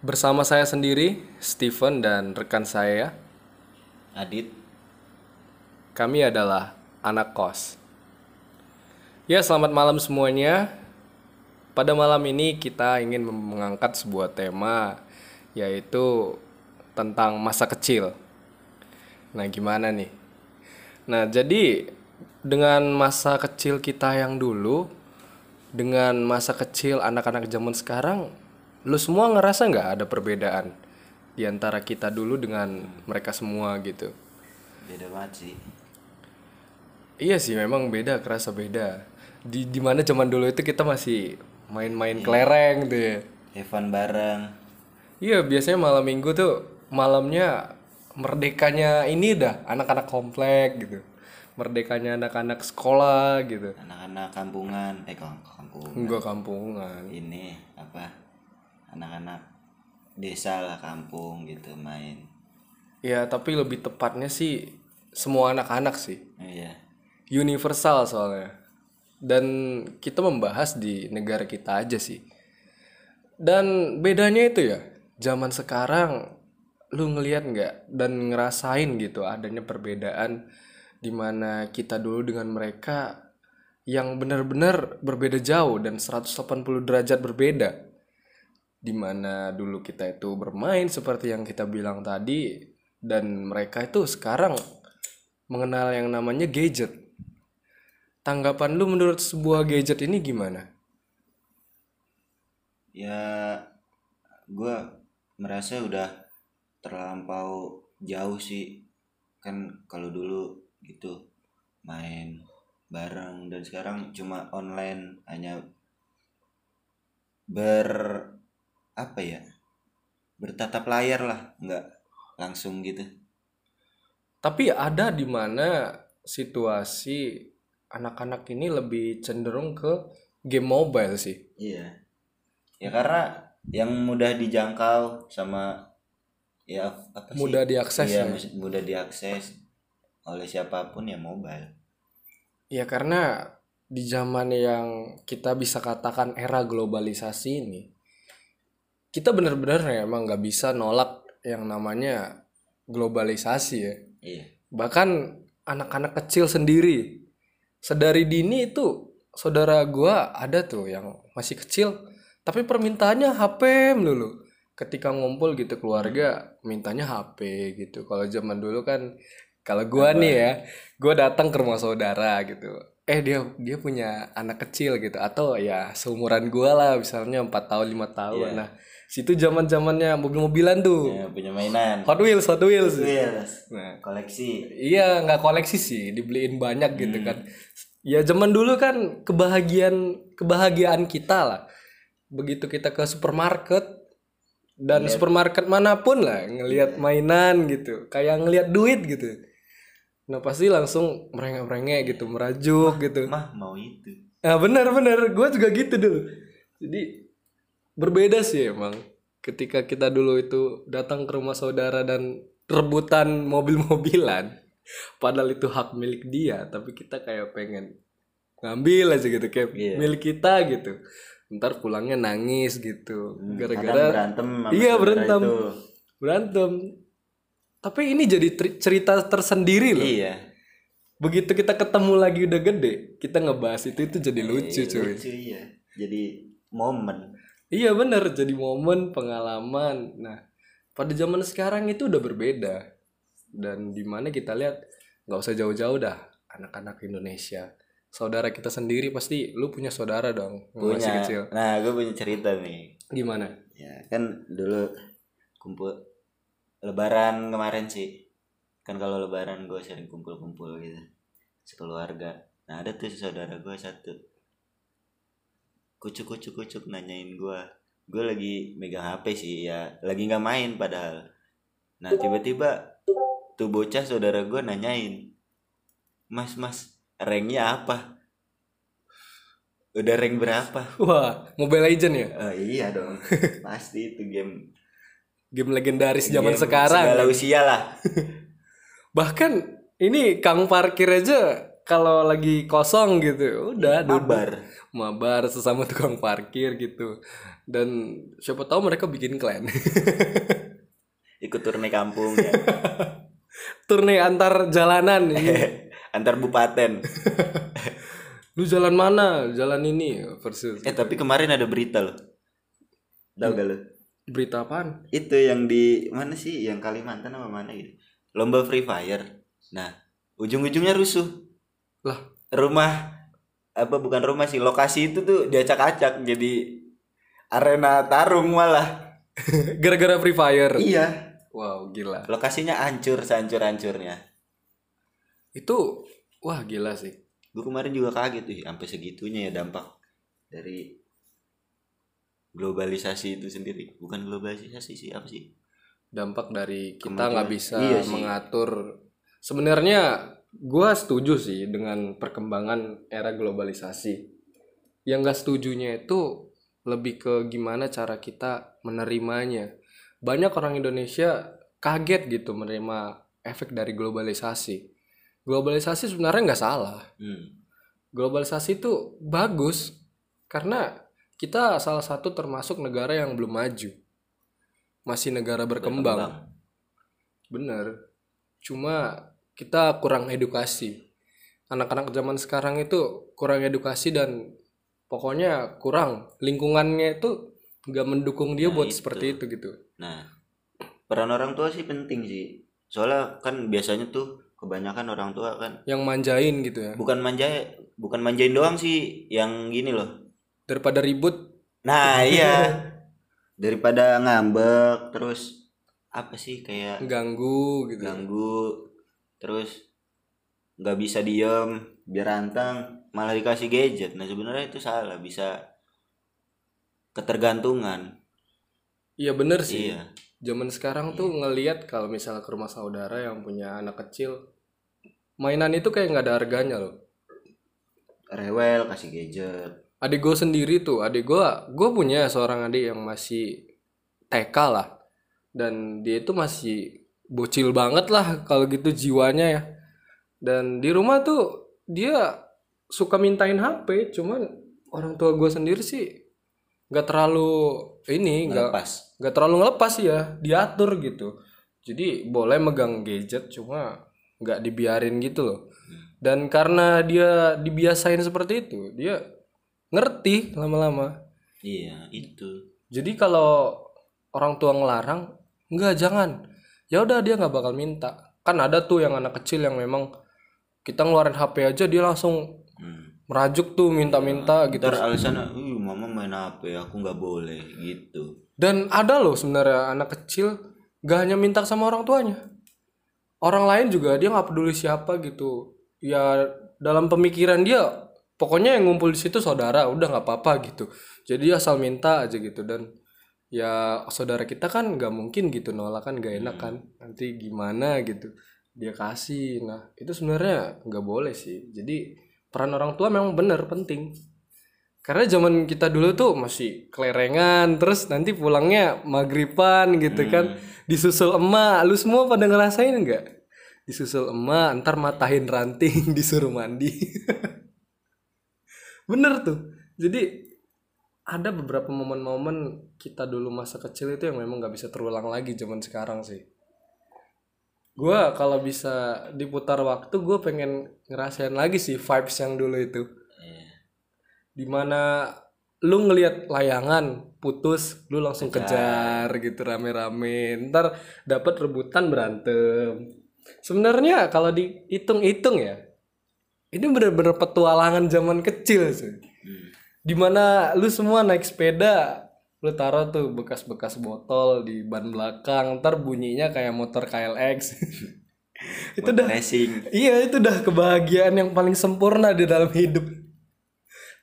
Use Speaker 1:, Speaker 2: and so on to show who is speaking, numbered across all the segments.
Speaker 1: Bersama saya sendiri, Steven dan rekan saya,
Speaker 2: Adit
Speaker 1: kami adalah anak kos. Ya, selamat malam semuanya. Pada malam ini kita ingin mengangkat sebuah tema yaitu tentang masa kecil. Nah, gimana nih? Nah, jadi dengan masa kecil kita yang dulu dengan masa kecil anak-anak zaman sekarang, lu semua ngerasa nggak ada perbedaan di antara kita dulu dengan mereka semua gitu?
Speaker 2: beda banget sih
Speaker 1: Iya sih, memang beda, kerasa beda. Di di mana zaman dulu itu kita masih main-main kelereng gitu ya.
Speaker 2: Evan bareng
Speaker 1: Iya, biasanya malam minggu tuh malamnya merdekanya ini dah anak-anak komplek gitu. Merdekanya anak-anak sekolah gitu.
Speaker 2: anak-anak kampungan eh kam- kampung
Speaker 1: Enggak kampungan.
Speaker 2: ini apa anak-anak desa lah kampung gitu main
Speaker 1: Ya, tapi lebih tepatnya sih semua anak-anak sih.
Speaker 2: iya
Speaker 1: Universal soalnya. Dan kita membahas di negara kita aja sih. Dan bedanya itu ya, zaman sekarang lu ngelihat nggak dan ngerasain gitu adanya perbedaan di mana kita dulu dengan mereka yang benar-benar berbeda jauh dan 180 derajat berbeda. Di mana dulu kita itu bermain seperti yang kita bilang tadi dan mereka itu sekarang mengenal yang namanya gadget. Tanggapan lu menurut sebuah gadget ini gimana?
Speaker 2: ya gua merasa udah terlampau jauh sih kan kalau dulu gitu main bareng dan sekarang cuma online hanya ber apa ya bertatap layar lah nggak langsung gitu
Speaker 1: Tapi ada di mana situasi anak-anak ini lebih cenderung ke game mobile sih.
Speaker 2: iya ya karena yang mudah dijangkau sama ya apa sih
Speaker 1: Mudah diakses
Speaker 2: iya
Speaker 1: ya.
Speaker 2: mus- mudah diakses oleh siapa pun ya mobile
Speaker 1: Ya karena di zaman yang kita bisa katakan era globalisasi ini, kita benar-benar ya emang nggak bisa nolak yang namanya globalisasi ya.
Speaker 2: iya
Speaker 1: Bahkan anak-anak kecil sendiri sedari dini itu saudara gua ada tuh yang masih kecil tapi permintaannya HP melulu. Ketika ngumpul gitu keluarga mintanya HP gitu. Kalau zaman dulu kan kalau gua nih ya, gua datang ke rumah saudara gitu. Eh dia dia punya anak kecil gitu atau ya seumuran gua lah misalnya 4 tahun, lima tahun. Nah, situ zaman-zamannya mobil-mobilan tuh.
Speaker 2: ya, punya mainan
Speaker 1: Hot Wheels, Hot Wheels.
Speaker 2: Wheels
Speaker 1: Nah,
Speaker 2: koleksi
Speaker 1: Iya nggak koleksi sih, dibeliin banyak gitu kan. Ya zaman dulu kan kebahagiaan kebahagiaan kita lah. Begitu kita ke supermarket dan supermarket mana pun lah ngelihat mainan gitu, kayak ngelihat duit gitu. Nah pasti langsung merengek-merengek gitu, merajuk gitu.
Speaker 2: mah mau itu
Speaker 1: Nah benar-benar, gue juga gitu dulu. Jadi berbeda sih emang. Ketika kita dulu itu datang ke rumah saudara dan rebutan mobil-mobilan, padahal itu hak milik dia, tapi kita kayak pengen ngambil aja gitu kayak
Speaker 2: Iya.
Speaker 1: milik kita gitu. Ntar pulangnya nangis gitu,
Speaker 2: kadang
Speaker 1: gara-gara
Speaker 2: berantem sama
Speaker 1: iya berantem,
Speaker 2: itu.
Speaker 1: berantem. Tapi ini jadi cerita tersendiri loh.
Speaker 2: iya
Speaker 1: Begitu kita ketemu lagi udah gede, kita ngebahas itu itu jadi lucu cuy.
Speaker 2: lucu iya jadi momen
Speaker 1: Iya bener, jadi momen pengalaman. Nah, pada zaman sekarang itu udah berbeda. Dan di mana kita lihat nggak usah jauh-jauh dah anak-anak Indonesia. Saudara kita sendiri pasti lu punya saudara dong yang masih
Speaker 2: punya
Speaker 1: kecil.
Speaker 2: nah gue punya cerita nih
Speaker 1: Gimana?
Speaker 2: ya kan dulu kumpul lebaran kemarin sih kan kalau lebaran gue sering kumpul-kumpul gitu sekeluarga nah ada tuh saudara gue satu kucuk kucuk kucuk nanyain gue gue lagi megang hp sih ya lagi nggak main padahal. Nah tiba-tiba tuh bocah saudara gue nanyain mas mas ranknya apa? Udah rank berapa?
Speaker 1: Wah, Mobile Legend ya?
Speaker 2: Oh iya dong, pasti itu game.
Speaker 1: Game legendaris zaman
Speaker 2: game
Speaker 1: sekarang.
Speaker 2: Segala usia lah.
Speaker 1: Bahkan ini Kang parkir aja kalau lagi kosong gitu udah
Speaker 2: mabar
Speaker 1: mabar sesama tukang parkir gitu. Dan siapa tahu mereka bikin klan.
Speaker 2: Ikut turne kampung ya.
Speaker 1: Turne antar jalanan ini.
Speaker 2: Antar bupaten.
Speaker 1: Lu jalan mana? Jalan ini versus
Speaker 2: eh tapi kemarin ada berita loh. Tahu gak lo
Speaker 1: berita apaan?
Speaker 2: Itu yang di mana sih? Yang Kalimantan apa mana gitu? Lomba Free Fire. Nah ujung-ujungnya rusuh.
Speaker 1: Lah.
Speaker 2: Rumah apa bukan rumah sih lokasi itu tuh diacak-acak jadi arena tarung malah.
Speaker 1: Gara-gara free fire?
Speaker 2: Iya.
Speaker 1: Wow gila.
Speaker 2: Lokasinya hancur sehancur-hancurnya.
Speaker 1: Itu wah gila sih.
Speaker 2: Gue kemarin juga kaget tuh sampai segitunya ya dampak dari globalisasi itu sendiri. Bukan globalisasi sih apa sih?
Speaker 1: Dampak dari kita nggak bisa
Speaker 2: Iya sih.
Speaker 1: mengatur. Sebenarnya gua setuju sih dengan perkembangan era globalisasi. Yang gak setujunya itu lebih ke gimana cara kita menerimanya. Banyak orang Indonesia kaget gitu menerima efek dari globalisasi. Globalisasi sebenarnya nggak salah.
Speaker 2: Hmm.
Speaker 1: globalisasi itu bagus karena kita salah satu termasuk negara yang belum maju. Masih negara berkembang, bener. Cuma kita kurang edukasi. Anak-anak zaman sekarang itu kurang edukasi dan pokoknya kurang. Lingkungannya itu nggak mendukung dia
Speaker 2: Nah,
Speaker 1: buat
Speaker 2: itu.
Speaker 1: seperti itu gitu.
Speaker 2: Nah peran orang tua sih penting sih. Soalnya kan biasanya tuh kebanyakan orang tua kan
Speaker 1: yang manjain gitu ya.
Speaker 2: Bukan manja bukan manjain doang sih yang gini loh.
Speaker 1: Daripada ribut.
Speaker 2: Nah iya. Daripada ngambek terus apa sih kayak
Speaker 1: ganggu gitu
Speaker 2: ganggu terus nggak bisa diem biar rantang malah dikasih gadget. Nah sebenarnya itu salah bisa ketergantungan.
Speaker 1: Iya bener sih.
Speaker 2: Iya.
Speaker 1: Zaman sekarang tuh ngelihat kalau misalnya ke rumah saudara yang punya anak kecil mainan itu kayak nggak ada harganya loh.
Speaker 2: Rewel kasih gadget.
Speaker 1: Adik gue sendiri tuh adik gue gue punya seorang adik yang masih TK lah. Dan dia itu masih bocil banget lah kalau gitu jiwanya ya. Dan di rumah tuh dia suka mintain HP cuman orang tua gue sendiri sih nggak terlalu ini nggak nggak terlalu ngelepas ya diatur gitu. Jadi boleh megang gadget cuma nggak dibiarin gitu loh. Dan karena dia dibiasain seperti itu dia ngerti lama-lama.
Speaker 2: Iya itu.
Speaker 1: Jadi kalau orang tua ngelarang nggak jangan ya udah dia nggak bakal minta kan ada tuh yang anak kecil yang memang kita ngeluarin HP aja dia langsung
Speaker 2: hmm.
Speaker 1: merajuk tuh minta-minta gitu
Speaker 2: ntar alasannya uh mama main HP aku nggak boleh gitu
Speaker 1: Dan ada loh sebenarnya anak kecil gak hanya minta sama orang tuanya. Orang lain juga dia nggak peduli siapa gitu. Ya dalam pemikiran dia pokoknya yang ngumpul di situ saudara udah nggak apa-apa gitu. Jadi asal minta aja gitu dan ya saudara kita kan nggak mungkin gitu nolak kan gak enak kan. Nanti gimana gitu dia kasih. Nah itu sebenarnya nggak boleh sih. Jadi peran orang tua memang benar penting. Karena zaman kita dulu tuh masih kelerengan terus nanti pulangnya maghriban gitu kan. Disusul emak. Lu semua pada ngerasain nggak? Disusul emak ntar matahin ranting disuruh mandi. Bener tuh. Jadi ada beberapa momen-momen kita dulu masa kecil itu yang memang nggak bisa terulang lagi zaman sekarang sih. Gua kalau bisa diputar waktu gue pengen ngerasain lagi sih vibes yang dulu itu.
Speaker 2: Iya.
Speaker 1: di mana lu ngelihat layangan putus lu langsung kejar, gitu rame-rame. Ntar dapat rebutan berantem. Sebenarnya kalau dihitung-hitung ya ini bener-bener petualangan zaman kecil sih.
Speaker 2: Hmm.
Speaker 1: Di mana lu semua naik sepeda lu taruh tuh bekas-bekas botol di ban belakang ntar bunyinya kayak motor KLX itu udah
Speaker 2: racing
Speaker 1: Iya itu udah kebahagiaan yang paling sempurna di dalam hidup.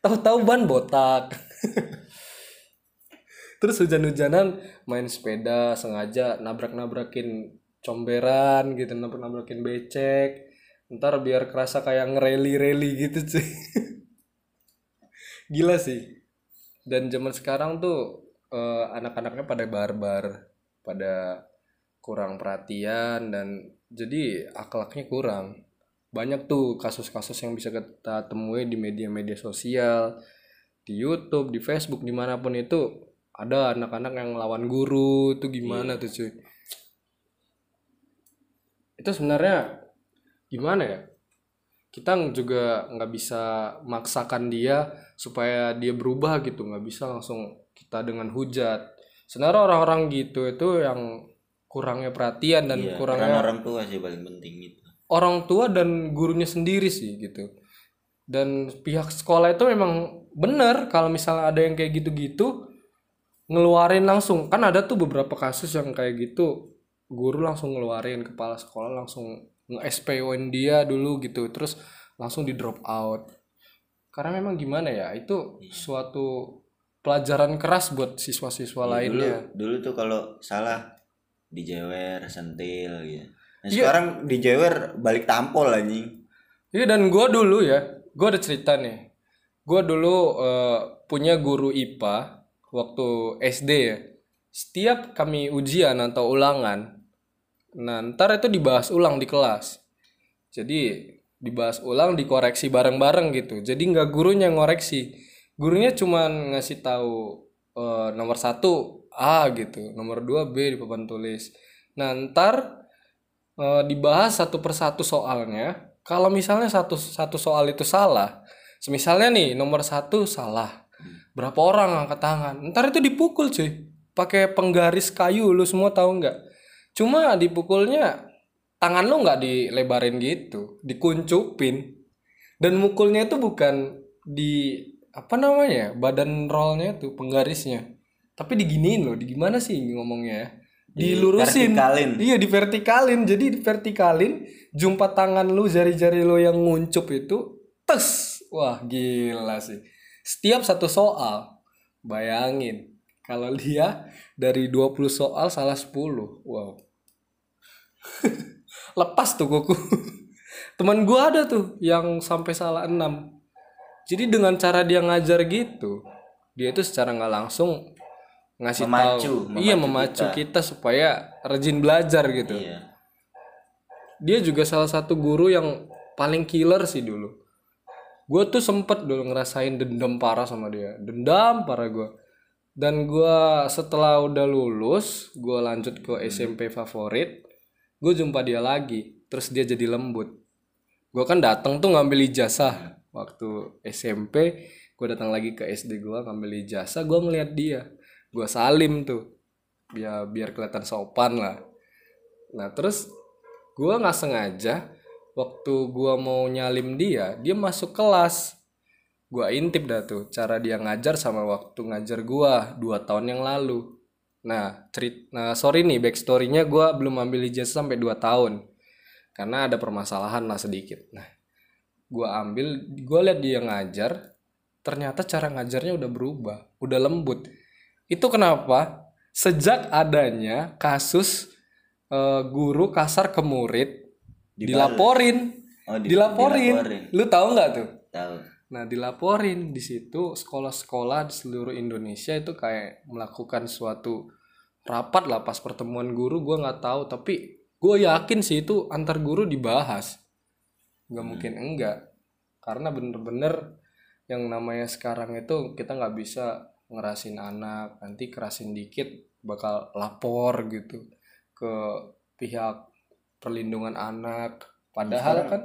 Speaker 1: Tahu-tahu ban botak. Terus hujan-hujanan main sepeda sengaja nabrak-nabrakin comberan gitu, nabrak-nabrakin becek. Ntar biar kerasa kayak ngereli-reli gitu cuy. Gila sih. Dan zaman sekarang tuh eh, anak-anaknya pada barbar, pada kurang perhatian dan jadi akhlaknya kurang. Banyak tuh kasus-kasus yang bisa kita temui di media-media sosial di YouTube di Facebook di mana pun itu ada anak-anak yang lawan guru itu gimana tuh cuy? Itu sebenarnya gimana ya kita juga nggak bisa maksakan dia supaya dia berubah gitu. Nggak bisa langsung kita dengan hujat. Sebenarnya orang-orang gitu itu yang kurangnya perhatian dan
Speaker 2: Iya,
Speaker 1: kurangnya
Speaker 2: orang tua sih paling penting itu
Speaker 1: orang tua dan gurunya sendiri sih gitu. Dan pihak sekolah itu memang benar kalau misalnya ada yang kayak gitu-gitu ngeluarin langsung. Kan ada tuh beberapa kasus yang kayak gitu. Guru langsung ngeluarin kepala sekolah langsung nge-SPO-in dia dulu gitu terus langsung di drop out karena memang gimana ya itu suatu pelajaran keras buat siswa-siswa
Speaker 2: Iya,
Speaker 1: lainnya
Speaker 2: dulu dulu tuh kalau salah dijewer sentil gitu nah,
Speaker 1: Iya.
Speaker 2: sekarang dijewer balik tampol anjing
Speaker 1: Iya dan gue dulu ya, gue ada cerita nih. Gue dulu eh, punya guru IPA waktu SD ya. Setiap kami ujian atau ulangan, nah ntar itu dibahas ulang di kelas. Jadi dibahas ulang, dikoreksi bareng-bareng gitu. Jadi nggak gurunya ngoreksi, gurunya cuman ngasih tahu eh, nomor satu A gitu, nomor dua B di papan tulis. Nah ntar eh, dibahas satu persatu soalnya. Kalau misalnya satu satu soal itu salah, misalnya nih nomor satu salah, berapa orang angkat tangan? Ntar itu dipukul cuy, pakai penggaris kayu, lu semua tahu nggak? Cuma dipukulnya tangan lu nggak dilebarin gitu, dikuncupin. Dan mukulnya itu bukan di apa namanya badan rollnya tuh penggarisnya, tapi diginiin loh, di gimana sih ngomongnya ya? Dilurusin.
Speaker 2: vertikalin.
Speaker 1: Iya di vertikalin. Jadi di vertikalin jumpa tangan lu jari-jari lu yang nguncup itu tes. Wah, gila sih. Setiap satu soal bayangin kalau dia dari 20 soal salah 10. Wow. Lepas tuh kuku. Teman gua ada tuh yang sampai salah 6. Jadi dengan cara dia ngajar gitu, dia itu secara nggak langsung ngasih
Speaker 2: Memacu,
Speaker 1: tahu.
Speaker 2: memacu
Speaker 1: iya, memacu kita. supaya rajin belajar gitu
Speaker 2: iya
Speaker 1: dia juga salah satu guru yang paling killer sih dulu gue tuh sempet dulu ngerasain dendam parah sama dia dendam parah gue dan gue setelah udah lulus gue lanjut ke SMP favorit gue jumpa dia lagi terus dia jadi lembut. Gue kan datang tuh ngambil ijazah. Waktu SMP gue datang lagi ke SD gue ngambil ijazah gue ngeliat dia. Gue salim tuh ya biar kelihatan sopan lah. Nah terus gue nggak sengaja waktu gue mau nyalim dia dia masuk kelas. Gue intip dah tuh cara dia ngajar sama waktu ngajar gue dua tahun yang lalu nah cerit nah sorry nih backstorynya gue belum ambil ijazah sampai dua tahun. Karena ada permasalahan lah sedikit. Nah gue ambil gue lihat dia ngajar ternyata cara ngajarnya udah berubah udah lembut. Itu kenapa? Sejak adanya kasus eh, guru kasar ke murid dilaporin.
Speaker 2: Oh di-
Speaker 1: dilaporin.
Speaker 2: dilaporin.
Speaker 1: lu tahu nggak tuh?
Speaker 2: Tahu
Speaker 1: nah dilaporin. Di situ sekolah-sekolah di seluruh Indonesia itu kayak melakukan suatu rapat lah pas pertemuan guru gue nggak tahu. Tapi gue yakin sih itu antar guru dibahas. Nggak mungkin enggak. Karena bener-bener yang namanya sekarang itu kita nggak bisa ngerasin anak. Nanti kerasin dikit bakal lapor gitu ke pihak perlindungan anak. Padahal kan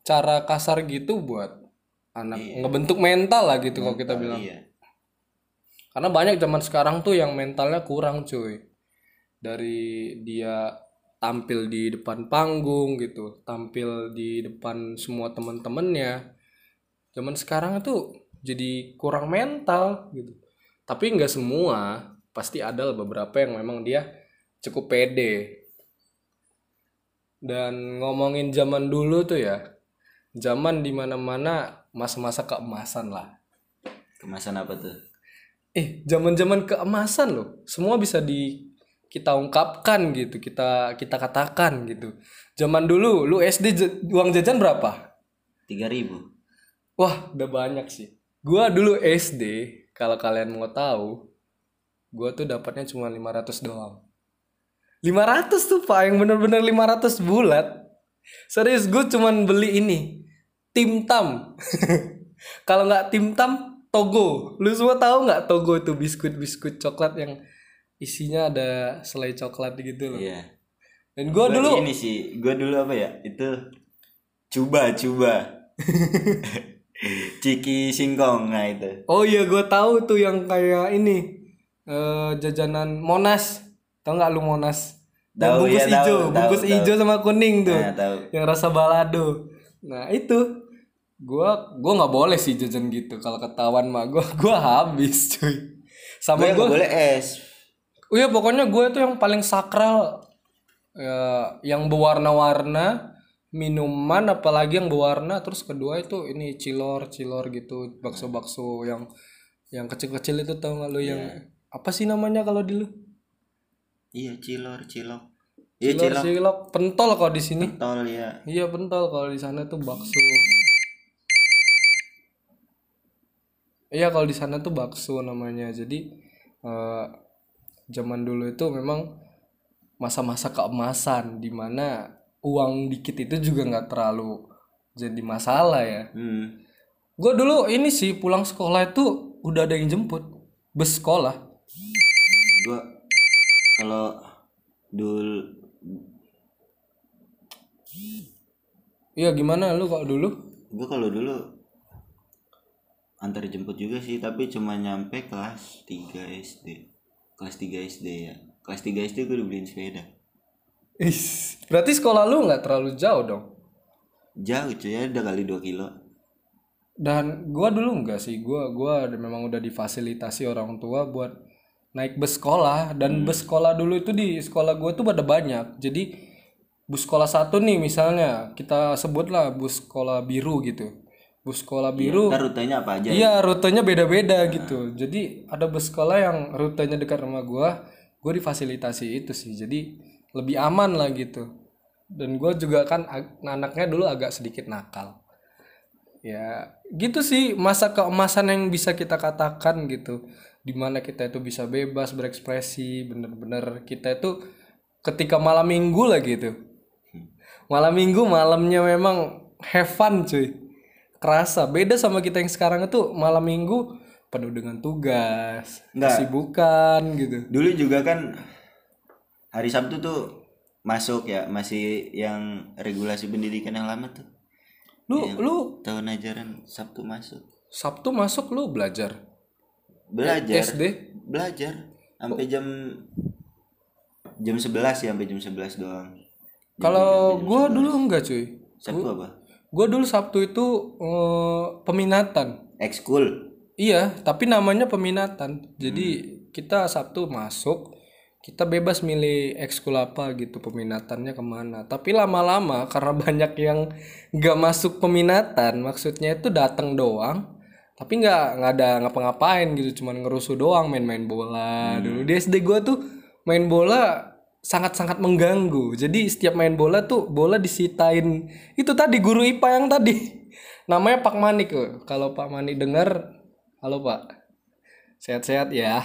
Speaker 1: cara kasar gitu buat anak
Speaker 2: Iya.
Speaker 1: ngebentuk mental lah gitu kalau kita bilang.
Speaker 2: iya
Speaker 1: karena banyak zaman sekarang tuh yang mentalnya kurang cuy. Dari dia tampil di depan panggung gitu tampil di depan semua teman-temannya zaman sekarang itu jadi kurang mental gitu. Tapi nggak semua pasti ada beberapa yang memang dia cukup pede. Dan ngomongin zaman dulu tuh ya zaman di mana-mana masa-masa keemasan lah.
Speaker 2: Kemasan apa tuh
Speaker 1: eh zaman-zaman keemasan loh. Semua bisa di kita ungkapkan gitu kita kita katakan gitu. Zaman dulu lu SD uang jajan berapa?
Speaker 2: Tiga ribu.
Speaker 1: Wah udah banyak sih. Gua dulu SD kalau kalian mau tahu gua tuh dapatnya cuma 500 doang. 500 tuh pak yang bener-bener 500 bulat. Serius gue cuman beli ini Tim Tam. Kalau nggak Tim Tam, Togo. Lu semua tahu nggak Togo itu biskuit-biskuit coklat yang isinya ada selai coklat gitu loh.
Speaker 2: Iya.
Speaker 1: Dan gue
Speaker 2: Gua
Speaker 1: dulu
Speaker 2: ini sih, gue dulu apa ya? Itu coba coba. Ciki singkong nah itu.
Speaker 1: Oh iya gue tahu tuh yang kayak ini eh jajanan Monas. Tahu nggak lu Monas?
Speaker 2: Tahu,
Speaker 1: bungkus
Speaker 2: iya,
Speaker 1: hijau,
Speaker 2: tahu,
Speaker 1: bungkus
Speaker 2: tahu.
Speaker 1: hijau sama kuning tuh.
Speaker 2: Nah, tahu.
Speaker 1: Yang rasa balado. Nah, itu gua gua nggak boleh sih jajan gitu. Kalau ketahuan mah gua gua habis, cuy.
Speaker 2: Gue
Speaker 1: Sama gua
Speaker 2: boleh es.
Speaker 1: Oh iya pokoknya gue itu yang paling sakral ya, yang berwarna-warna minuman apalagi yang berwarna terus kedua itu ini cilor cilor gitu bakso-bakso yang yang kecil-kecil itu tau gak lu yang apa sih namanya kalau di lu
Speaker 2: Iya, cilor, cilok. Iya,
Speaker 1: cilor
Speaker 2: cilok.
Speaker 1: cilok pentol kalau di sini
Speaker 2: Tol ya.
Speaker 1: iya pentol kalau di sana tuh bakso iya kalau di sana tuh bakso namanya. Jadi eh, zaman dulu itu memang masa-masa keemasan di mana uang dikit itu juga nggak terlalu jadi masalah ya.
Speaker 2: Hmm.
Speaker 1: gue dulu ini sih pulang sekolah itu udah ada yang jemput bus sekolah.
Speaker 2: Gue kalau dul
Speaker 1: iya gimana lu kalau dulu?
Speaker 2: gue kalau dulu antar jemput juga sih tapi cuma nyampe kelas 3 SD kelas 3 SD ya. Kelas 3 SD gue dibeliin sepeda.
Speaker 1: Is, berarti sekolah lu nggak terlalu jauh dong?
Speaker 2: Jauh cuy ya udah kali 2 kilo.
Speaker 1: Dan gua dulu enggak sih gua gua memang udah difasilitasi orang tua buat naik bus sekolah. Dan bus sekolah dulu itu di sekolah gua tuh ada banyak. Jadi bus sekolah satu nih misalnya kita sebutlah bus sekolah biru gitu bus sekolah biru.
Speaker 2: ntar rutenya apa aja
Speaker 1: iya rutenya beda-beda gitu. Jadi ada bus sekolah yang rutenya dekat rumah gua gua difasilitasi itu sih. Jadi lebih aman lah gitu. Dan gua juga kan anaknya dulu agak sedikit nakal. Ya gitu sih masa keemasan yang bisa kita katakan gitu. Di mana kita itu bisa bebas berekspresi bener-bener kita itu ketika malam minggu lah gitu. Malam minggu malamnya memang have fun cuy kerasa. Beda sama kita yang sekarang itu malam minggu penuh dengan tugas
Speaker 2: Nggak.
Speaker 1: kesibukan gitu.
Speaker 2: Dulu juga kan hari Sabtu tuh masuk ya masih yang regulasi pendidikan yang lama tuh.
Speaker 1: Lu lu?
Speaker 2: tahun ajaran Sabtu masuk.
Speaker 1: Sabtu masuk lu belajar?
Speaker 2: Belajar.
Speaker 1: SD?
Speaker 2: Belajar. Sampai jam jam 11 ya sampai jam 11 doang.
Speaker 1: Kalau gua dulu enggak cuy.
Speaker 2: Sabtu apa
Speaker 1: gua dulu Sabtu itu eh, peminatan
Speaker 2: ekskul
Speaker 1: Iya, tapi namanya peminatan. Jadi kita Sabtu masuk, kita bebas milih ekskul apa gitu peminatannya ke mana. Tapi lama-lama karena banyak yang nggak masuk peminatan, maksudnya itu datang doang, tapi nggak nggak ada ngapa-ngapain gitu, cuman ngerusuh doang, main-main bola. Dulu di SD gua tuh main bola sangat-sangat mengganggu. Jadi setiap main bola tuh bola disitain. Itu tadi guru IPA yang tadi. Namanya Pak Manik loh. Kalau Pak Manik dengar Halo Pak, sehat-sehat ya.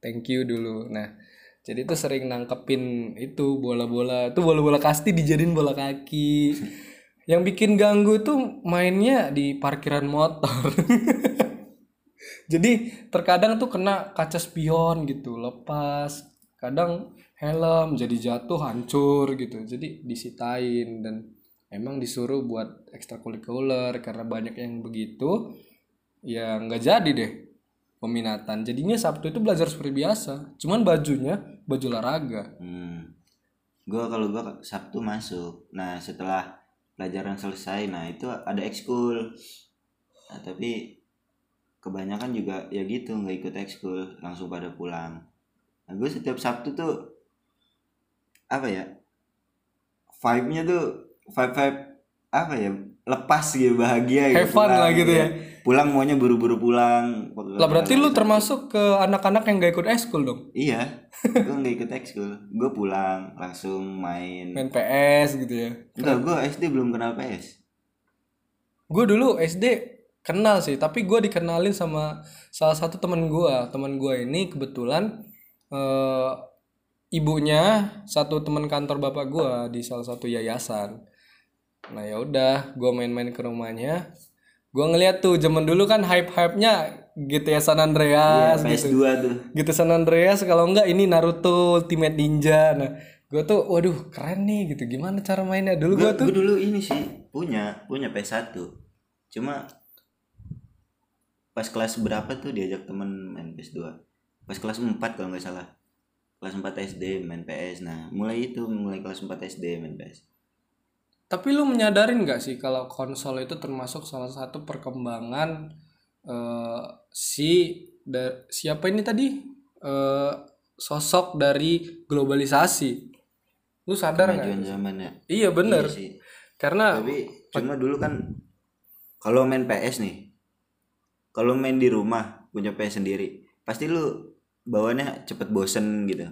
Speaker 1: Thank you dulu. Nah, jadi tuh sering nangkepin itu bola-bola, tuh bola-bola kasti dijadiin bola kaki. Yang bikin ganggu tuh mainnya di parkiran motor. jadi terkadang tuh kena kaca spion gitu, lepas. Kadang helm jadi jatuh hancur gitu. Jadi disitain dan emang disuruh buat ekstrakurikuler karena banyak yang begitu ya nggak jadi deh peminatan. Jadinya Sabtu itu belajar seperti biasa cuman bajunya baju olahraga.
Speaker 2: Hmm. gua kalau gua Sabtu masuk. Nah setelah pelajaran selesai nah itu ada ekskul. Nah, tapi kebanyakan juga ya gitu nggak ikut ekskul langsung pada pulang. Nah gue setiap Sabtu tuh apa ya vibe-nya tuh vibe vibe apa ya lepas gitu bahagia gitu
Speaker 1: Have fun
Speaker 2: pulang,
Speaker 1: lah gitu ya.
Speaker 2: pulang maunya buru-buru pulang
Speaker 1: lah berarti lu termasuk ke anak-anak yang gak ikut eskul dong?
Speaker 2: Iya gue nggak ikut ekskul gue pulang langsung main.
Speaker 1: Main PS gitu ya?
Speaker 2: Enggak gue SD belum kenal PS
Speaker 1: gue dulu SD kenal sih tapi gue dikenalin sama salah satu teman gue teman gue ini kebetulan eh, ibunya satu teman kantor bapak gue di salah satu yayasan. Nah ya udah gue main-main ke rumahnya. Gue ngeliat tuh zaman dulu kan hype-hype-nya GTA San Andreas gitu.
Speaker 2: PS2 tuh.
Speaker 1: Gitu San Andreas kalau enggak ini Naruto Ultimate Ninja. Nah gue tuh waduh keren nih gitu. Gimana cara mainnya? Dulu gue
Speaker 2: gue
Speaker 1: tuh
Speaker 2: dulu ini sih punya punya PS1 cuma pas kelas berapa tuh diajak temen main PS2 pas kelas 4 kalau nggak salah kelas 4 SD main PS nah mulai itu mulai kelas 4 SD main PS
Speaker 1: tapi lu menyadarin nggak sih kalau konsol itu termasuk salah satu perkembangan eh, si da- siapa ini tadi? Eh, sosok dari globalisasi. Lu sadar nggak?
Speaker 2: Kemajuan zamannya
Speaker 1: iya bener.
Speaker 2: Iya sih.
Speaker 1: Karena
Speaker 2: tapi cuma dulu kan kalau main PS nih kalau main di rumah punya PS sendiri pasti lu bawaannya cepet bosen gitu.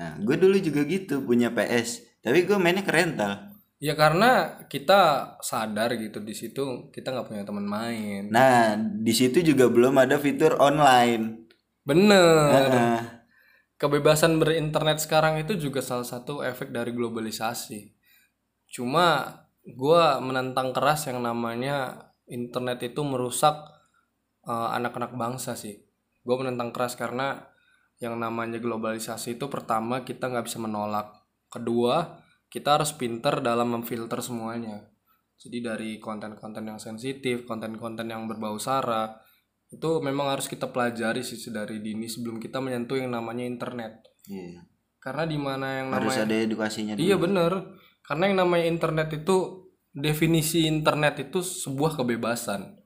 Speaker 2: Nah gue dulu juga gitu punya PS tapi gue mainnya ke rental.
Speaker 1: Ya karena kita sadar gitu di situ kita nggak punya teman main.
Speaker 2: Nah di situ juga belum ada fitur online.
Speaker 1: Bener.
Speaker 2: Nah,
Speaker 1: kebebasan berinternet sekarang itu juga salah satu efek dari globalisasi. Cuma gua menentang keras yang namanya internet itu merusak eh, anak-anak bangsa sih. Gue menentang keras karena yang namanya globalisasi itu pertama kita nggak bisa menolak. Kedua kita harus pinter dalam memfilter semuanya. Jadi dari konten-konten yang sensitif, konten-konten yang berbau sara, itu memang harus kita pelajari sih dari dini sebelum kita menyentuh yang namanya internet
Speaker 2: iya.
Speaker 1: karena di mana yang
Speaker 2: harus
Speaker 1: namanya
Speaker 2: ada edukasinya dulu
Speaker 1: iya bener karena yang namanya internet itu definisi internet itu sebuah kebebasan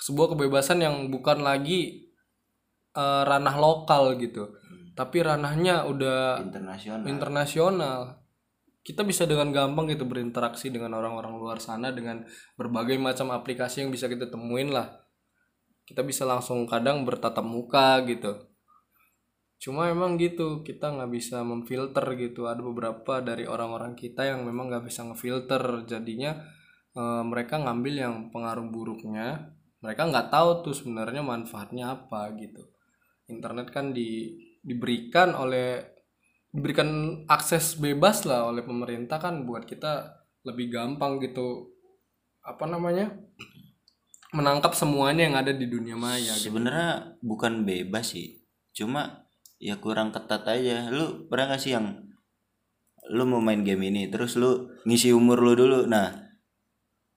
Speaker 1: sebuah kebebasan yang bukan lagi eh, ranah lokal gitu. Tapi ranahnya udah
Speaker 2: internasional.
Speaker 1: internasional. Kita bisa dengan gampang gitu berinteraksi dengan orang-orang luar sana dengan berbagai macam aplikasi yang bisa kita temuin lah. Kita bisa langsung kadang bertatap muka gitu. Cuma emang gitu kita nggak bisa memfilter gitu. Ada beberapa dari orang-orang kita yang memang nggak bisa ngefilter. Jadinya eh, mereka ngambil yang pengaruh buruknya. Mereka nggak tahu tuh sebenarnya manfaatnya apa gitu internet kan di diberikan oleh diberikan akses bebas lah oleh pemerintah kan buat kita lebih gampang gitu apa namanya menangkap semuanya yang ada di dunia maya gitu.
Speaker 2: sebenarnya bukan bebas sih cuma ya kurang ketat aja. Lu pernah gak sih yang lu mau main game ini terus lu ngisi umur lu dulu? Nah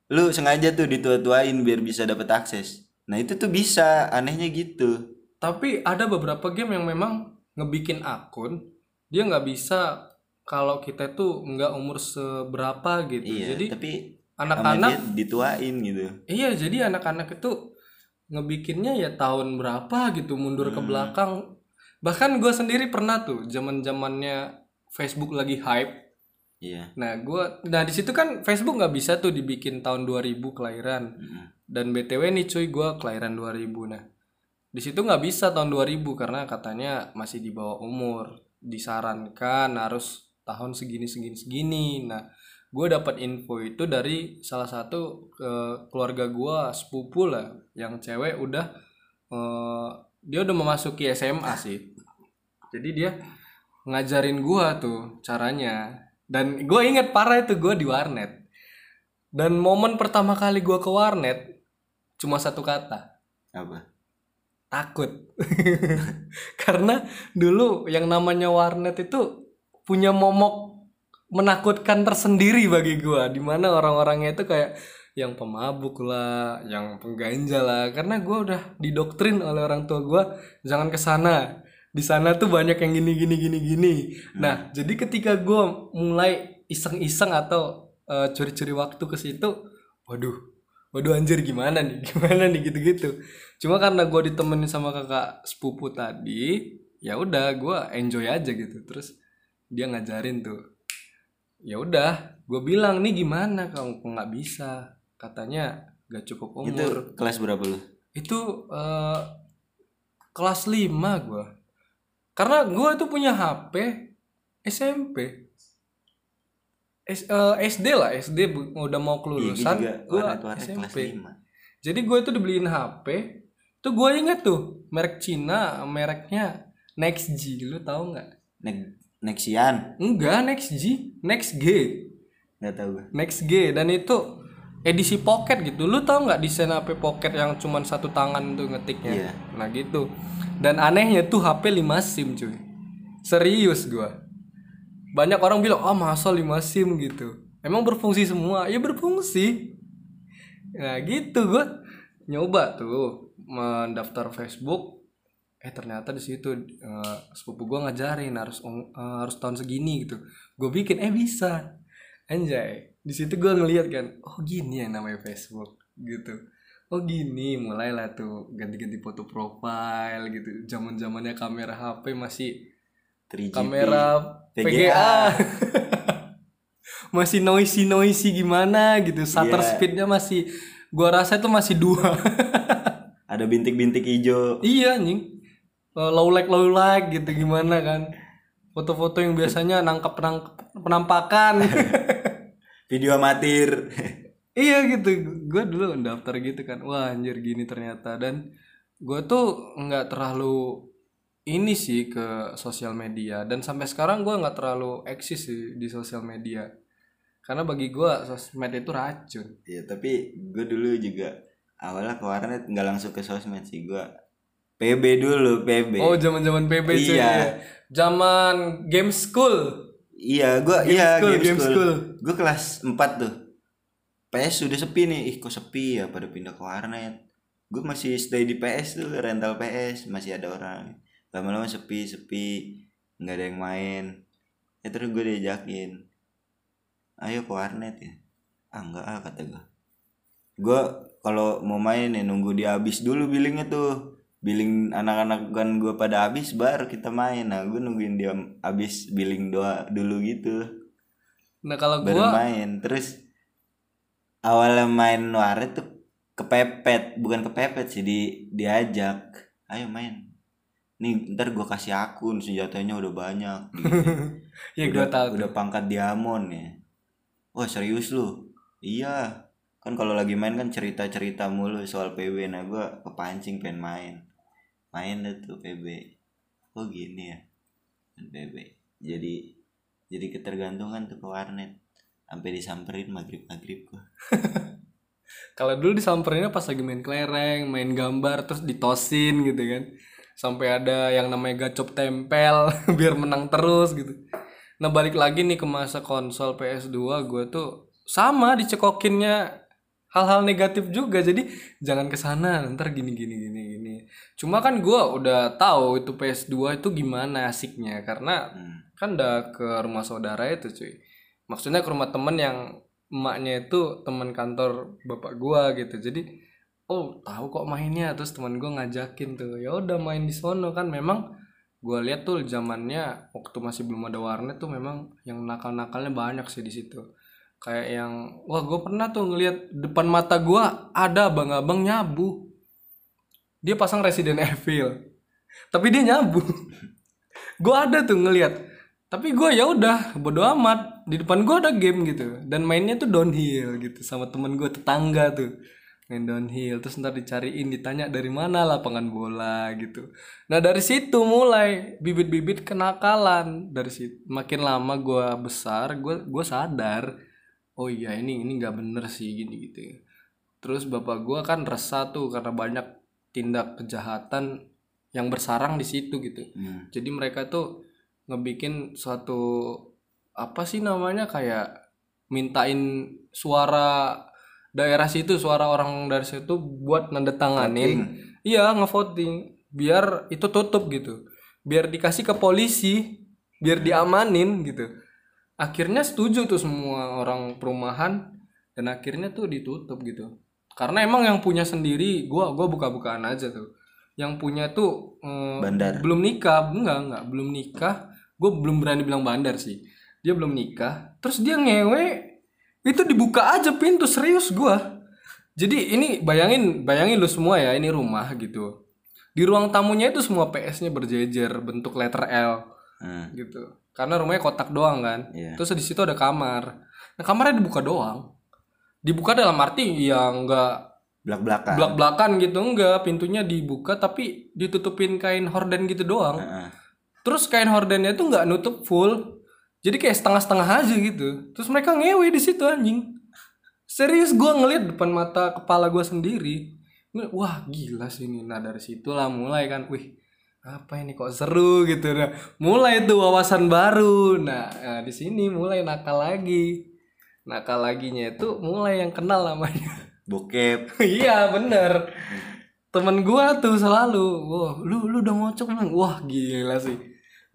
Speaker 2: lu sengaja tuh ditua-tuain biar bisa dapet akses. Nah itu tuh bisa anehnya gitu
Speaker 1: Tapi ada beberapa game yang memang ngebikin akun dia nggak bisa kalau kita tuh nggak umur seberapa gitu.
Speaker 2: iya
Speaker 1: Jadi
Speaker 2: tapi
Speaker 1: anak-anak
Speaker 2: dituain gitu
Speaker 1: iya jadi anak-anak itu ngebikinnya ya tahun berapa gitu mundur ke
Speaker 2: Hmm.
Speaker 1: belakang. Bahkan gue sendiri pernah tuh zaman zamannya Facebook lagi hype.
Speaker 2: iya
Speaker 1: Nah gua nah di situ kan Facebook nggak bisa tuh dibikin tahun 2000 kelahiran.
Speaker 2: Mm-mm.
Speaker 1: Dan BTW nih cuy gue kelahiran 2000 nah. Di situ nggak bisa tahun 2000 karena katanya masih di bawah umur. Disarankan harus tahun segini segini segini. Nah, gue dapat info itu dari salah satu eh, keluarga gua sepupu lah yang cewek udah eh, dia udah memasuki SMA sih. Jadi dia ngajarin gua tuh caranya. Dan gue inget parah itu gua di warnet. Dan momen pertama kali gua ke warnet cuma satu kata,
Speaker 2: apa
Speaker 1: takut. Karena dulu yang namanya warnet itu punya momok menakutkan tersendiri bagi gua di mana orang-orangnya itu kayak yang pemabuk lah, yang pengganja lah. Karena gua udah didoktrin oleh orang tua gua jangan ke sana. Di sana tuh banyak yang gini gini gini gini. Nah, jadi ketika gua mulai iseng-iseng atau eh, curi-curi waktu ke situ, waduh, waduh anjir gimana nih, gimana nih gitu-gitu. Cuma karena gua ditemenin sama kakak sepupu tadi, ya udah gua enjoy aja gitu. Terus dia ngajarin tuh ya udah gue bilang nih gimana kalau kok nggak bisa? Katanya gak cukup
Speaker 2: itu
Speaker 1: umur
Speaker 2: kelas berapa lu?
Speaker 1: Itu eh, kelas 5 gue karena gue tuh punya HP SMP S- eh, SD lah SD udah mau
Speaker 2: Iya,
Speaker 1: kelulusan
Speaker 2: juga
Speaker 1: gue SMP
Speaker 2: 5
Speaker 1: jadi gue tuh dibeliin HP tuh gue inget tuh merek Cina mereknya Next G lu tahu nggak
Speaker 2: Nek Nexian
Speaker 1: Enggak, Next G, Next G.
Speaker 2: nggak tahu gue
Speaker 1: Next G dan itu edisi pocket gitu. Lu tau nggak desain HP pocket yang cuman satu tangan tuh ngetiknya?
Speaker 2: Iya.
Speaker 1: Nah gitu. Dan anehnya tuh HP 5 SIM cuy. Serius gua. Banyak orang bilang, "Ah, masa 5 SIM? gitu." Emang berfungsi semua? Ya berfungsi. Nah gitu gua. Nyoba tuh mendaftar Facebook. Eh ternyata di situ eh, sepupu gua ngajarin harus eh, harus tahun segini gitu. Gue bikin eh bisa. Anjay. Di situ gua ngeliat kan oh gini ya namanya Facebook. Gitu. Oh gini mulailah tuh ganti-ganti foto profile gitu. Zaman zamannya kamera HP masih
Speaker 2: 3GP
Speaker 1: kamera
Speaker 2: VGA.
Speaker 1: VGA masih noisy noisy gimana gitu shutter
Speaker 2: Iya.
Speaker 1: speednya masih gua rasa itu masih dua
Speaker 2: ada bintik-bintik hijau
Speaker 1: Iya anjing. Eh, low light low light gitu gimana kan. Foto-foto yang biasanya nangkap penampakan.
Speaker 2: video amatir
Speaker 1: iya gitu. Gue dulu daftar gitu kan. Wah anjir gini ternyata dan gue tuh nggak terlalu ini sih ke sosial media. Dan sampai sekarang gue nggak terlalu eksis sih di sosial media. Karena bagi gue sosmed itu racun.
Speaker 2: Ya tapi gue dulu juga awalnya ke warnet nggak langsung ke sosmed sih. Gue PB dulu PB
Speaker 1: oh zaman zaman PB cuy
Speaker 2: Iya.
Speaker 1: zaman game school.
Speaker 2: Iya gue iya
Speaker 1: school,
Speaker 2: game,
Speaker 1: game
Speaker 2: school,
Speaker 1: school.
Speaker 2: gue kelas 4 tuh. PS sudah sepi nih. Ih kok sepi ya? Pada pindah ke warnet. Gue masih stay di PS tuh rental PS masih ada orang lama-lama sepi sepi nggak ada yang main. Ya terus gue diajakin ayo ke warnet ya. Ah enggak ah kata gue gue kalau mau main ya nunggu dia habis dulu billingnya tuh. Billing anak-anak kan gue pada habis baru kita main. Nah gue nungguin dia habis billing doa dulu gitu.
Speaker 1: Nah kalau gue
Speaker 2: main. Terus awalnya main warnet tuh kepepet. Bukan kepepet sih di diajak. Ayo main nih ntar gue kasih akun senjatanya udah banyak. Gitu.
Speaker 1: ya gue
Speaker 2: udah,
Speaker 1: tahu tuh.
Speaker 2: udah pangkat diamond ya. Wah serius lu? Iya. Kan kalau lagi main kan cerita cerita mulu soal PB nah gue kepancing pengen main. Main deh tuh PB oh gini ya? PB jadi jadi ketergantungan tuh ke warnet. Sampai disamperin maghrib maghrib gua.
Speaker 1: Kalau dulu disamperinnya pas lagi main kelereng, main gambar terus ditosin gitu kan. Sampai ada yang namanya gacop tempel biar menang terus gitu. Nah, balik lagi nih ke masa konsol PS2 gue tuh sama dicekokinnya hal-hal negatif juga. Jadi jangan ke sana, ntar gini gini gini gini. Cuma kan gue udah tahu itu PS2 itu gimana asiknya karena
Speaker 2: Hmm.
Speaker 1: kan udah ke rumah saudara itu cuy maksudnya ke rumah temen yang emaknya itu teman kantor bapak gua gitu jadi oh tahu kok mainnya. Terus teman gua ngajakin tuh ya udah main di sono. Kan memang gua lihat tuh zamannya waktu masih belum ada warnet tuh memang yang nakal-nakalnya banyak sih di situ. Kayak yang wah gue pernah tuh ngelihat depan mata gua ada abang-abang nyabu. Dia pasang Resident Evil tapi dia nyabu. Gua ada tuh ngelihat tapi gue ya udah bodo amat. Di depan gue ada game gitu. Dan mainnya tuh downhill gitu sama temen gue tetangga tuh main downhill terus ntar dicariin ditanya dari mana lapangan bola gitu. Nah dari situ mulai bibit-bibit kenakalan. Dari situ makin lama gue besar gue gue sadar oh iya ini ini nggak bener sih gini gitu terus bapak gue kan resah tuh karena banyak tindak kejahatan yang bersarang di situ gitu.
Speaker 2: Hmm.
Speaker 1: jadi mereka tuh ngebikin suatu apa sih namanya kayak mintain suara daerah situ suara orang dari situ buat nandatanganin iya ngevoting biar itu tutup gitu. Biar dikasih ke polisi biar diamanin gitu. Akhirnya setuju tuh semua orang perumahan dan akhirnya tuh ditutup gitu. Karena emang yang punya sendiri gua gua buka-bukaan aja tuh. Yang punya tuh eh,
Speaker 2: Bandar.
Speaker 1: belum nikah. Enggak enggak belum nikah. Gue belum berani bilang bandar sih. Dia belum nikah. Terus dia ngewe itu dibuka aja pintu serius gua. Jadi ini bayangin bayangin lu semua ya ini rumah gitu. Di ruang tamunya itu semua PS-nya berjejer bentuk letter L.
Speaker 2: Hmm.
Speaker 1: gitu. Karena rumahnya kotak doang kan.
Speaker 2: Iya.
Speaker 1: terus di situ ada kamar. Nah kamarnya dibuka doang. Dibuka dalam arti ya enggak
Speaker 2: belak belakan
Speaker 1: belak belakan gitu enggak pintunya dibuka tapi ditutupin kain horden gitu doang.
Speaker 2: Heeh.
Speaker 1: terus kain hordennya tuh nggak nutup full jadi kayak setengah-setengah aja gitu. Terus mereka ngewe di situ anjing. Serius gue ngeliat depan mata kepala gue sendiri. Wah gila sih ini. Nah dari situlah mulai kan wih apa ini kok seru gitu nah mulai tuh wawasan baru. Nah, nah di sini mulai nakal lagi. Nakal laginya itu mulai yang kenal namanya.
Speaker 2: Bokep.
Speaker 1: Iya bener. Temen gua tuh selalu wah lu lu udah ngocok belum? Wah gila sih.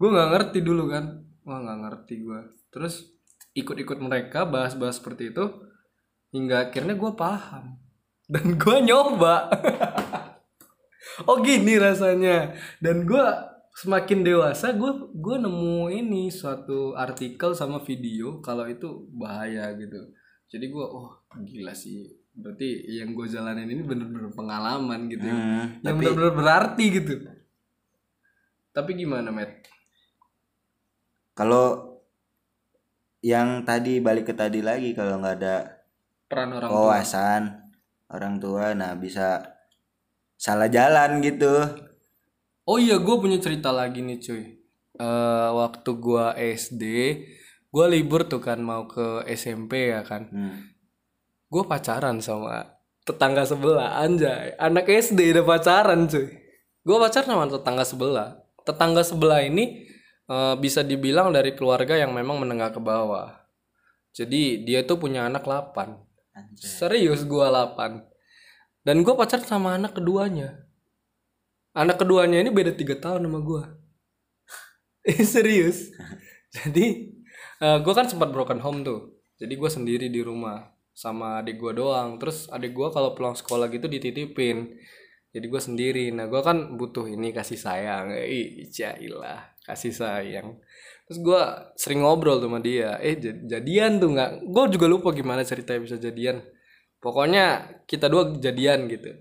Speaker 1: Gua nggak ngerti dulu kan wah nggak ngerti gua. Terus ikut-ikut mereka bahas-bahas seperti itu hingga akhirnya gua paham. Dan gua nyoba. Oh gini rasanya. Dan gua semakin dewasa gue gue nemu ini suatu artikel sama video kalau itu bahaya gitu. Jadi gue oh gila sih. Berarti yang gue jalanin ini bener-bener pengalaman gitu ya.
Speaker 2: Hmm,
Speaker 1: yang
Speaker 2: tapi
Speaker 1: bener-bener berarti gitu. Tapi gimana Matt
Speaker 2: kalau yang tadi balik ke tadi lagi kalau nggak ada
Speaker 1: peran orang tua.
Speaker 2: wawasan orang tua nah bisa salah jalan gitu.
Speaker 1: Oh iya gue punya cerita lagi nih cuy. Eh, waktu gue SD gue libur tuh kan mau ke SMP ya kan.
Speaker 2: Hmm.
Speaker 1: gue pacaran sama tetangga sebelah anjay. Anak SD udah pacaran cuy. Gue pacaran sama tetangga sebelah. Tetangga sebelah ini eh, bisa dibilang dari keluarga yang memang menengah ke bawah. Jadi dia tuh punya anak 8
Speaker 2: Anjay.
Speaker 1: serius gue 8 dan gue pacaran sama anak keduanya. Anak keduanya ini beda tiga tahun sama gue serius. Jadi gue kan sempat broken home tuh. Jadi gue sendiri di rumah sama adik gue doang. Terus adik gue kalau pulang sekolah gitu dititipin. Jadi gue sendiri. Nah gue kan butuh ini kasih sayang. Ih jailah kasih sayang. Terus gue sering ngobrol tuh sama dia. Eh jad- jadian tuh nggak? Gue juga lupa gimana ceritanya bisa jadian. Pokoknya kita dua jadian gitu.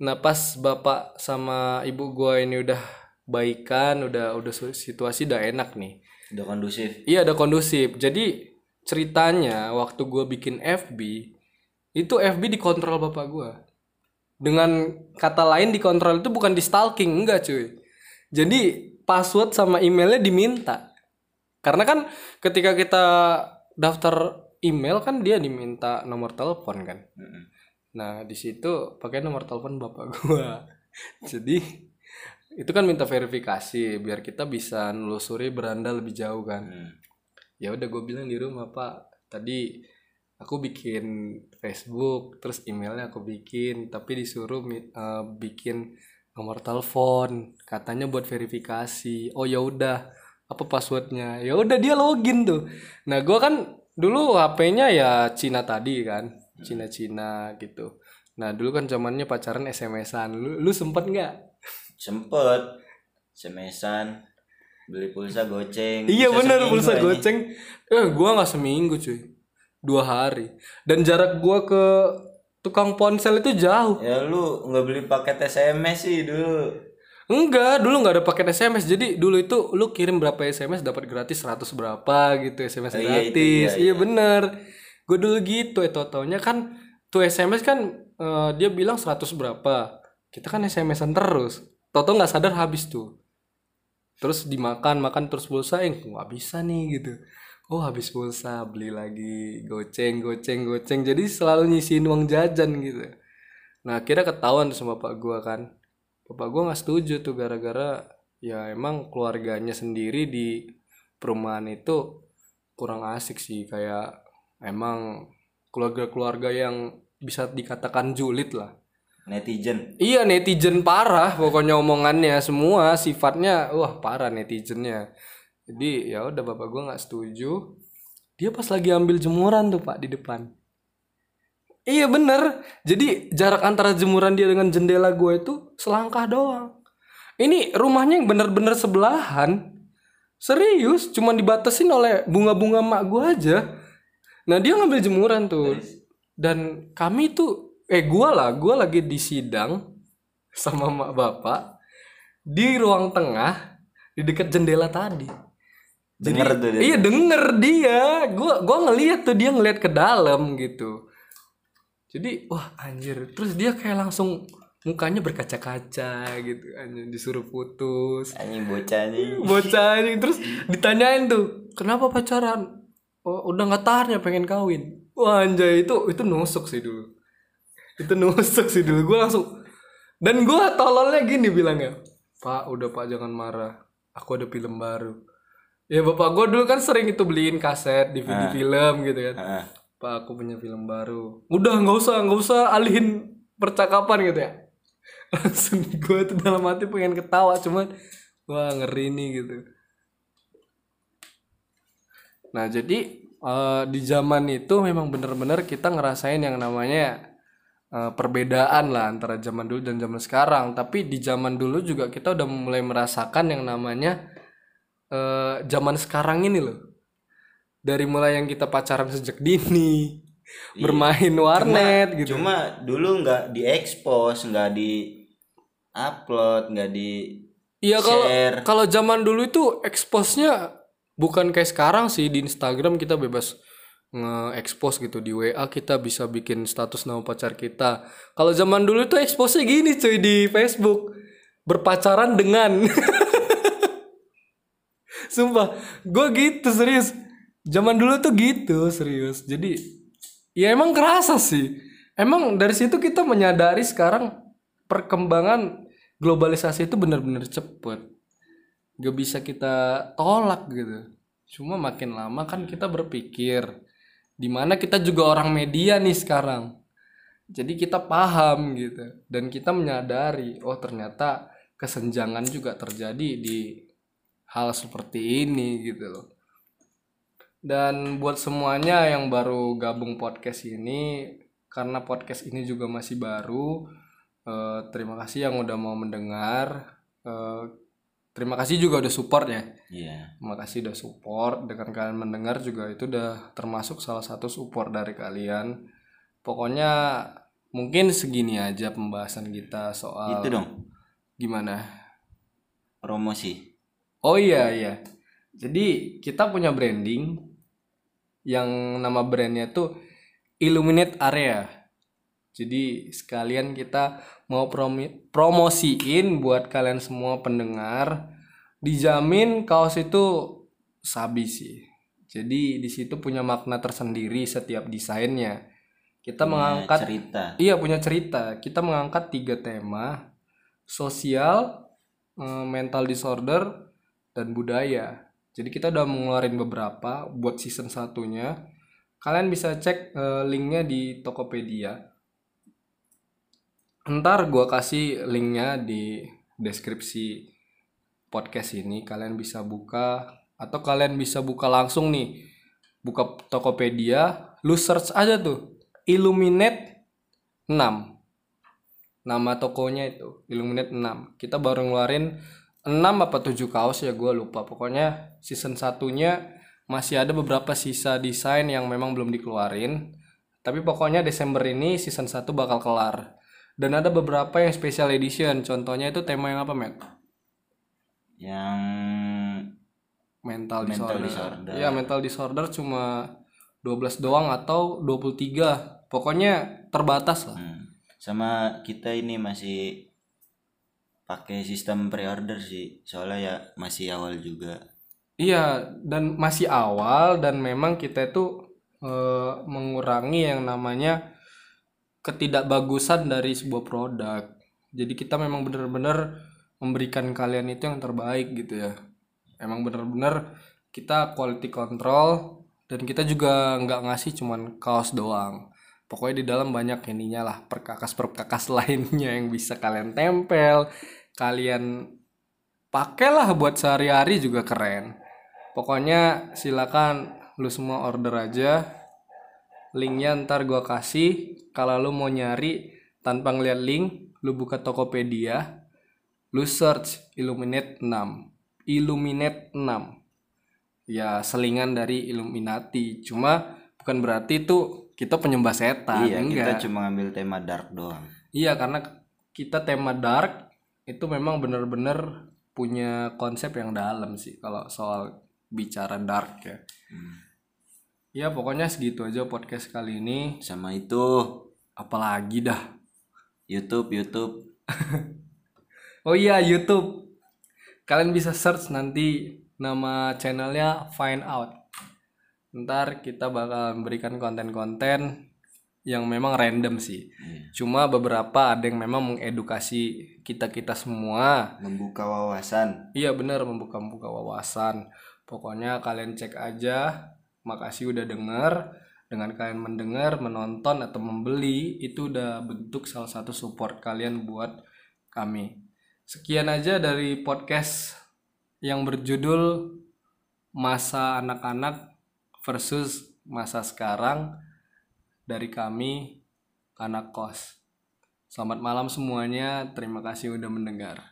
Speaker 1: Nah pas bapak sama ibu gue ini udah baikan udah udah situasi udah enak nih.
Speaker 2: Udah kondusif.
Speaker 1: Iya ada kondusif. Jadi ceritanya waktu gue bikin FB itu FB dikontrol bapak gue. Dengan kata lain dikontrol itu bukan di stalking enggak cuy. Jadi password sama emailnya diminta. Karena kan ketika kita daftar email kan dia diminta nomor telepon kan. Nah di situ pakai nomor telepon bapak gua. Jadi itu kan minta verifikasi biar kita bisa nelusuri beranda lebih jauh kan.
Speaker 2: Hmm.
Speaker 1: Ya udah gue bilang di rumah pak tadi aku bikin Facebook terus emailnya aku bikin tapi disuruh eh, bikin nomor telepon katanya buat verifikasi. Oh ya udah apa passwordnya? Ya udah dia login tuh. Nah gua kan dulu HP-nya ya Cina tadi kan, Cina-Cina gitu. Nah dulu kan zamannya pacaran SMS-an. Lu, lu sempet nggak?
Speaker 2: sempet semesan beli pulsa goceng
Speaker 1: Iya bener pulsa
Speaker 2: aja.
Speaker 1: goceng. Eh gua nggak seminggu cuy, dua hari. Dan jarak gua ke tukang ponsel itu jauh.
Speaker 2: ya lu nggak beli paket SMS sih dulu
Speaker 1: Enggak, dulu nggak ada paket SMS. Jadi dulu itu lu kirim berapa SMS dapat gratis 100 berapa gitu SMS
Speaker 2: Oh, iya, itu,
Speaker 1: gratis.
Speaker 2: iya,
Speaker 1: iya, bener. Gue dulu gitu ya taunya kan tuh SMS kan eh, dia bilang 100 berapa. Kita kan SMS-an terus. Toto nggak sadar habis tuh. Terus dimakan, makan terus pulsa, eh nggak bisa nih gitu. Oh habis pulsa, beli lagi, goceng, goceng, goceng. Jadi selalu nyisihin uang jajan gitu. Nah akhirnya ketahuan tuh sama bapak gua kan. Bapak gua nggak setuju tuh gara-gara ya emang keluarganya sendiri di perumahan itu kurang asik sih kayak emang keluarga-keluarga yang bisa dikatakan julid lah.
Speaker 2: netizen
Speaker 1: Iya netizen parah pokoknya omongannya semua sifatnya wah parah netizennya. Jadi ya udah bapak gua nggak setuju. Dia pas lagi ambil jemuran tuh pak di depan. Iya bener. Jadi jarak antara jemuran dia dengan jendela gue itu selangkah doang. Ini rumahnya yang bener-bener sebelahan. Serius, cuma dibatasin oleh bunga-bunga mak gue aja. Nah dia ngambil jemuran tuh. Dan kami tuh, eh gua lah, gua lagi di sidang sama mak bapak di ruang tengah di dekat jendela tadi.
Speaker 2: Denger tuh dia
Speaker 1: Iya denger dia, gua gua ngeliat tuh dia ngeliat ke dalam gitu. Jadi wah anjir, terus dia kayak langsung mukanya berkaca-kaca gitu, anjir disuruh putus.
Speaker 2: anjing bocah nih
Speaker 1: Bocah ini terus ditanyain tuh, kenapa pacaran? Oh, udah nggak tahan ya pengen kawin. Wah anjay itu itu nusuk sih dulu. Itu nusuk sih dulu. Gue langsung dan gue tololnya gini bilangnya pak udah pak jangan marah. Aku ada film baru ya bapak gue dulu kan sering itu beliin kaset DVD film gitu kan.
Speaker 2: Heeh.
Speaker 1: pak aku punya film baru. Udah nggak usah nggak usah alihin percakapan gitu ya. Langsung gue tuh dalam hati pengen ketawa cuman wah ngeri nih gitu. Nah jadi eh, di zaman itu memang bener-bener kita ngerasain yang namanya eh, perbedaan lah antara zaman dulu dan zaman sekarang. Tapi di zaman dulu juga kita udah mulai merasakan yang namanya eh, zaman sekarang ini loh. Dari mulai yang kita pacaran sejak dini bermain warnet gitu.
Speaker 2: Cuma dulu nggak diekspos, nggak di upload, nggak di
Speaker 1: Iya kalau kalau zaman dulu itu expose-nya bukan kayak sekarang sih. Di Instagram kita bebas nge-expose gitu. Di WA kita bisa bikin status nama pacar kita. Kalau zaman dulu itu expose-nya gini cuy di Facebook. Berpacaran dengan Sumpah, gue gitu serius. Zaman dulu tuh gitu serius. Jadi ya emang kerasa sih. Emang dari situ kita menyadari sekarang perkembangan globalisasi itu benar-benar cepet. Gak bisa kita tolak gitu. Cuma makin lama kan kita berpikir. Di mana kita juga orang media nih sekarang. Jadi kita paham gitu. Dan kita menyadari, oh ternyata kesenjangan juga terjadi di hal seperti ini gitu loh. Dan buat semuanya yang baru gabung podcast ini, karena podcast ini juga masih baru, eh, terima kasih yang udah mau mendengar. Eh, terima kasih juga udah support ya.
Speaker 2: Iya.
Speaker 1: Terima kasih udah support. Dengan kalian mendengar juga itu udah termasuk salah satu support dari kalian. Pokoknya mungkin segini aja pembahasan kita soal
Speaker 2: Itu dong,
Speaker 1: gimana.
Speaker 2: promosi.
Speaker 1: Oh iya iya. Jadi kita punya branding yang nama brandnya tuh Illuminate Area. Jadi sekalian kita mau promi- promosiin buat kalian semua pendengar. Dijamin kaos itu sabi sih. Jadi di situ punya makna tersendiri setiap desainnya. Kita
Speaker 2: Punya
Speaker 1: mengangkat
Speaker 2: cerita.
Speaker 1: Iya punya cerita. Kita mengangkat tiga tema: sosial, eh, mental disorder, dan budaya. Jadi kita udah mengeluarin beberapa buat season satunya. Kalian bisa cek eh, linknya di Tokopedia. Ntar gua kasih linknya di deskripsi podcast ini. Kalian bisa buka atau kalian bisa buka langsung nih. Buka Tokopedia, lu search aja tuh Illuminate 6 nama tokonya itu Illuminate 6 kita baru ngeluarin 6 apa 7 kaos ya gue lupa. Pokoknya season satunya masih ada beberapa sisa desain yang memang belum dikeluarin. Tapi pokoknya Desember ini season 1 bakal kelar. Dan ada beberapa yang special edition. Contohnya itu tema yang apa Matt?
Speaker 2: Yang
Speaker 1: mental,
Speaker 2: Mental
Speaker 1: disorder.
Speaker 2: disorder.
Speaker 1: ya mental disorder cuma 12 doang atau 23 pokoknya terbatas lah.
Speaker 2: Hmm, sama kita ini masih pakai sistem pre-order sih. Soalnya ya masih awal juga.
Speaker 1: Iya, dan masih awal dan memang kita itu eh, mengurangi yang namanya ketidakbagusan dari sebuah produk. Jadi kita memang benar-benar memberikan kalian itu yang terbaik gitu ya. Emang benar-benar kita quality control dan kita juga nggak ngasih cuman kaos doang. Pokoknya di dalam banyak ininya lah perkakas-perkakas lainnya yang bisa kalian tempel, kalian pakailah buat sehari-hari juga keren. Pokoknya silakan lu semua order aja. Linknya ntar gua kasih. Kalau lu mau nyari tanpa ngeliat link, lu buka Tokopedia, lu search Illuminate 6. Illuminate 6. Ya selingan dari Illuminati. Cuma bukan berarti itu kita penyembah setan,
Speaker 2: iya,
Speaker 1: enggak.
Speaker 2: kita cuma ngambil tema dark doang.
Speaker 1: Iya, karena kita tema dark itu memang benar-benar punya konsep yang dalam sih kalau soal bicara dark ya.
Speaker 2: Hmm.
Speaker 1: Ya pokoknya segitu aja podcast kali ini.
Speaker 2: Sama itu
Speaker 1: Apalagi dah.
Speaker 2: YouTube, YouTube.
Speaker 1: Oh iya YouTube. Kalian bisa search nanti Nama channelnya Find Out. Ntar kita bakal memberikan konten-konten yang memang random sih. Cuma beberapa ada yang memang mengedukasi kita-kita semua.
Speaker 2: Membuka wawasan.
Speaker 1: Iya bener membuka-buka wawasan. Pokoknya kalian cek aja. Makasih udah denger. Dengan kalian mendengar, menonton atau membeli itu udah bentuk salah satu support kalian buat kami. Sekian aja dari podcast yang berjudul masa anak-anak versus masa sekarang dari kami anak kos. Selamat malam semuanya. Terima kasih udah mendengar.